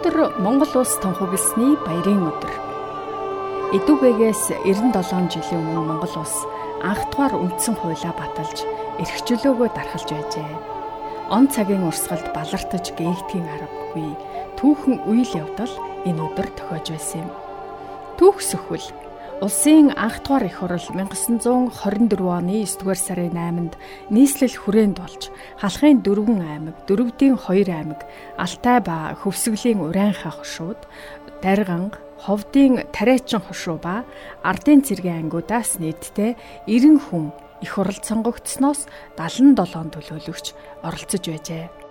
Өнөөдөр Монгол улс тунхагласны баярын өдөр. Эдүгээс 97 жилийн өмнө Монгол улс анх дугаар үндсэн хуулиа баталж эрх чөлөөгөө дархалж байжээ. Он цагийн урсгалд балартаж гээгдхийн аргагүй түүхэн үйл явдал энэ өдөр тохиож байсан юм. Түүх сөхвөл Улсын анх дугаар их хурал 1924 оны 9-р сарын 8-нд нийслэл хүрээнд болж халахын дөрвөн аймаг, дөрөвдийн 2 аймаг, Алтай ба Хөвсгөлийн Урайнхаа хошууд, Дарганг, Ховдын Тариачин хошуу ба Ардын цэргийн ангиудаас нийтдээ 90 хүн их хуралд сонгогдсноос 77 төлөөлөгч оролцож байжээ.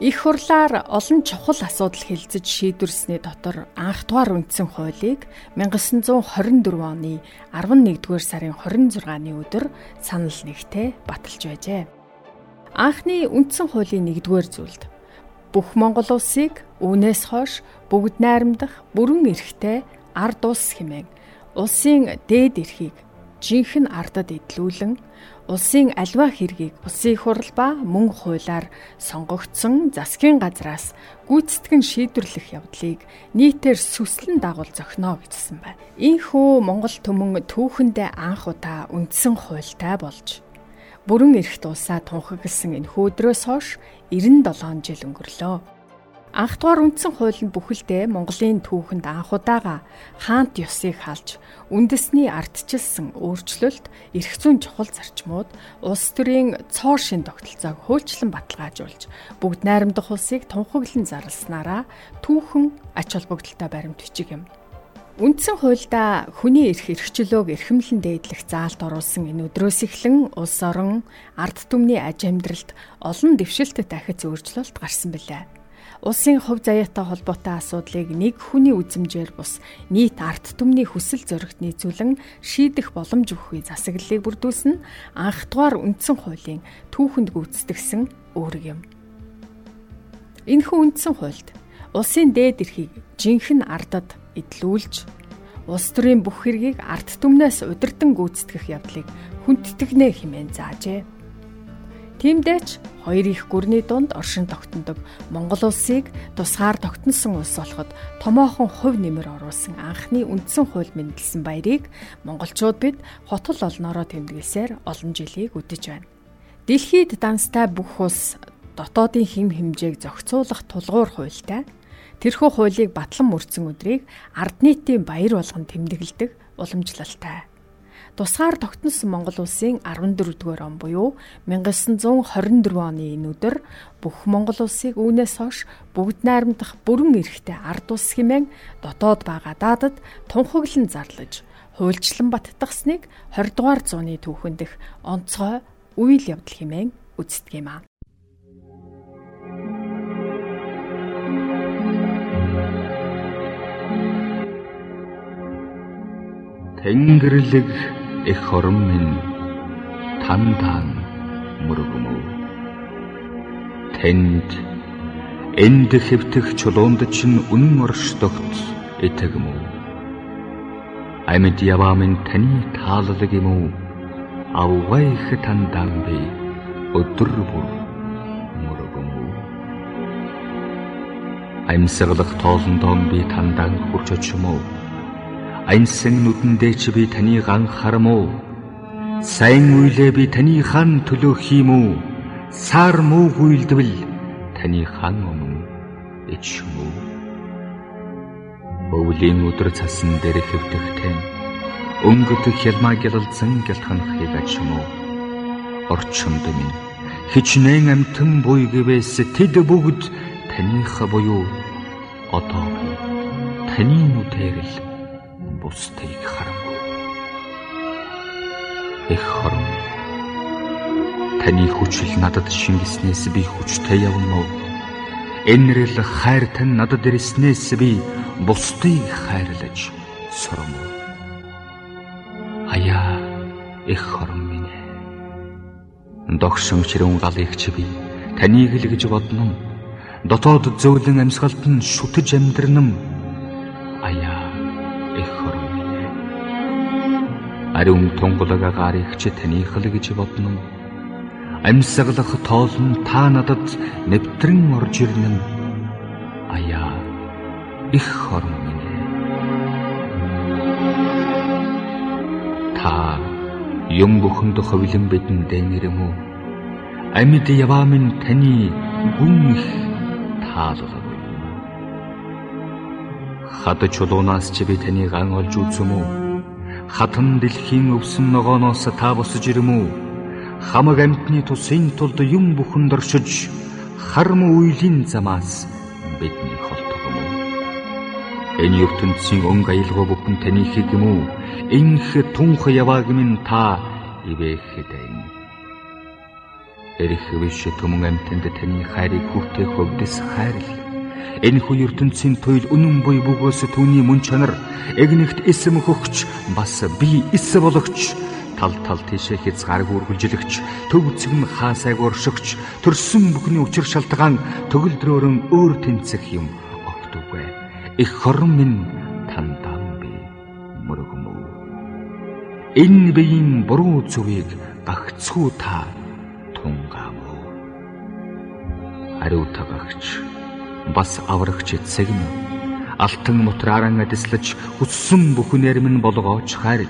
Их хурлаар олон чухал асуудал хилцэж шийдвэрлсэний дотор анх дугаар үндсэн хуулийг 1924 оны 11-р сарын 26-ны өдөр санал нэгтээ баталж байжээ. Анхны үндсэн хуулийн 1-р зүйлд бүх Монгол улсыг үүнээс хойш бүгд найрамдах бүрэн эрхтэй ард улс хэмээн улсын дээд эрхийг жинхэнэ ардад идлүүлэн улсын альва хэргийг улсын хурал ба мөн хуулиар сонгогдсон засгийн газраас гүйцэтгэн шийдвэрлэх явдлыг нийтээр сүслэн дагуул зохино гэжсэн байна. Ийхүү Монгол түмэн түүхэндээ анх удаа үндсэн хуультай болж бүрэн эрхт улсаа тунхагласан энэ хөөдрөөс хойш 97 жил өнгөрлөө. Анх дугаар үндсэн хууль нь бүхэлдээ Монголын түүхэнд анх удаага хаант ёсыг халж үндэсний ардчилсан өөрчлөлт, эрх зүйн чухал зарчмууд, улс төрийн цоо шин тогтолцоог хөөчлөн баталгаажуулж бүгд найрамдах улсыг тунхаглан зарласнараа түүхэн ач холбогдолтой баримт бичиг юм. Үндсэн хуульда хүний эрх эрхчлөөг эрхэмлэн дээдлэх заалт оруулсан энэ өдрөөс эхлэн улс орон ард түмний аж амьдралд олон дэвшилтэт дахиц өөрчлөлт гарсан билээ улсын хувь заяатай холбоотой асуудлыг нэг хүний үзмжээр бус нийт арт түмний хүсэл зоригт нийцүүлэн шийдэх боломж өгөхүй засаглалыг бүрдүүлсэн анх дугаар үндсэн хуулийн түүхэнд гүйцэтгсэн үүрэг юм. Энэхүү үндсэн хуульд улсын дээд эрхийг жинхэнэ ардад идлүүлж улс төрийн бүх хэргийг арт түмнээс удирдан гүйцэтгэх явдлыг хүндэтгэнэ хэмээн заажээ. Тиймдээч хоёр их гүрний дунд оршин тогтнодог Монгол улсыг тусгаар тогтносон улс болоход томоохон хувь нэмэр оруулсан анхны үндсэн хууль мэндэлсэн баярыг монголчууд бид хотол олноороо тэмдэглэсээр олон жилийг үдэж байна. Дэлхийд данстай бүх улс дотоодын хим хэмжээг зохицуулах тулгуур хуультай. Тэрхүү хуулийг батлан мөрцөн өдрийг ард нийтийн баяр болгон тэмдэглэдэг уламжлалтай тусгаар тогтносон Монгол улсын 14-р он буюу 1924 оны энэ өдөр бүх Монгол улсыг үүнээс хойш бүгд найрамдах бүрэн эрхтэй ард улс хэмээн дотоод ба гадаадад тунхаглан зарлаж хуульчлан баттгсныг 20 дугаар зууны түүхэндх онцгой үйл явдал хэмээн үздэг юм аа. Тэнгэрлэг их хором минь тандаан мөргөмөв тэнд энд хэвтэх чулуунд чинь үнэн оршдогт итгэмөв амьд яваа минь таны тааллаг юм уу? Авгай их тандаан би өдөр бүр мөргөмөв амьсгалах тоолондоо би тандаан хурж очимоо Аянсан нүдэндээ чи би таныг анхаарам уу? Сайн үйлээ би таны хан төлөө хийм үү? Сар муу үйлдвэл таны хан өмнө ичм үү? Өвлийн өдөр цасан дээр хэвтэгтэн өнгөтөх хялмаа гялалзан гялтханахыг ачим уу? Орчомд минь хичнээн амтан буй гэвээс тэд бүгд таних буюу одоо таны нүдээр л бусдыг харамгүй. Эх хорон таны хүчил надад шингэснээс би хүчтэй явна уу? Энэрл хайр тань надад ирснээс би бусдыг хайрлаж сурам уу? Аяа эх хорон минь. Догшин чирүүн галыг чи би таныг л гэж бодно. Дотоод зөөлөн амьсгалд нь шүтэж амьдрнам. Ариун тунгалаг агарыг чи таних л гэж бодно. Амьсгалах тоол нь та надад нэвтрэн орж ирнэ. аяа их хорон минь та юм бүхэнд ховлон бидэн дэнэрэм үү амьд яваа минь таны гүн их таалал Хад чулуунаас чи би таныг ан олж үзсэн үү? Хатан дэлхийн өвсөн ногооноос та босож ирэм үү? Хамаг амтны тусын тулд юм бүхэнд оршиж харм үйлийн замаас бидний холтгом уу? Энэ ертөнцийн өнгө аялгаа бүхэн таны хэг юм уу? Инх тунх явааг минь та ивэхэдэн. Эрх биш төмөн амтнд таны хайрыг хүртэх хөвдөс хайрлаа Энэ хүн ертөнцийн туйл үнэн буй бөгөөс түүний мөн чанар эгнэгт эсэм хөгч бас би эсэ бологч. Тал тал тийшээ хязгаарг үргэлжилэгч төв нь хаасайг уршигч төрсөн бүхний учир шалтгаан төгөлдрөөрөн өөр тэнцэх юм огтуггүй их хорон минь тандам би мөрөгмөө энэ биеийн буруу зүвийг гагцхүү та тунгаамөө ариутагагч бас аврагч эцэг нь алтан мутрааран адислаж хүссэн бүхнээр минь болгооч хайр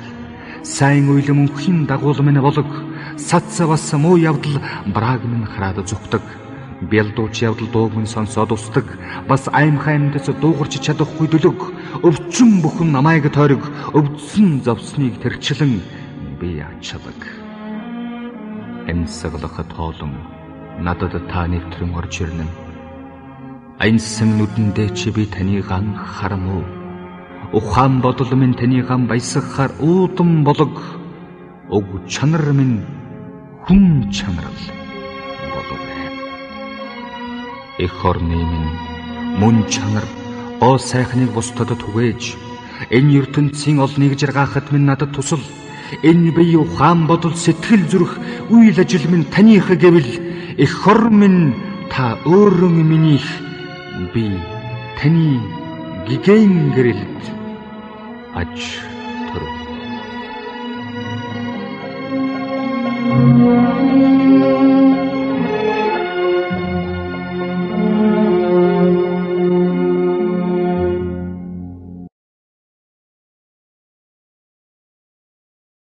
сайн уйлам өнхийн дагуул минь болог саца бас муу явдал брааг минь хараад зүгтэг бэлдууч явдал дууг минь сонсоод устдаг. Бас аим хаймдас дуугарч чадахгүй дөлөг өвчин бүхэн намайг тойрог. Өвдсөн зовсныг тэрчлэн би ачалаг. Эмсэглахад тоолон надад та нэвтрэн орж ирнэ Аянсан нүдэндээ чи би таныг ан харам уу? Ухаан бодол минь таныг ан баясгахаар уудам болог. Уг чанар минь хүн чанарл болов. Эх орны минь мөн чанар гоо сайхныг бусдад түгээж энэ ертөнцийн олныг жаргахад минь надад тусал энэ бие ухаан бодол сэтгэл зүрх үйл ажил минь таних гэвэл эх хор минь та өөрөн минийх би таны гигэн гэрэлд аж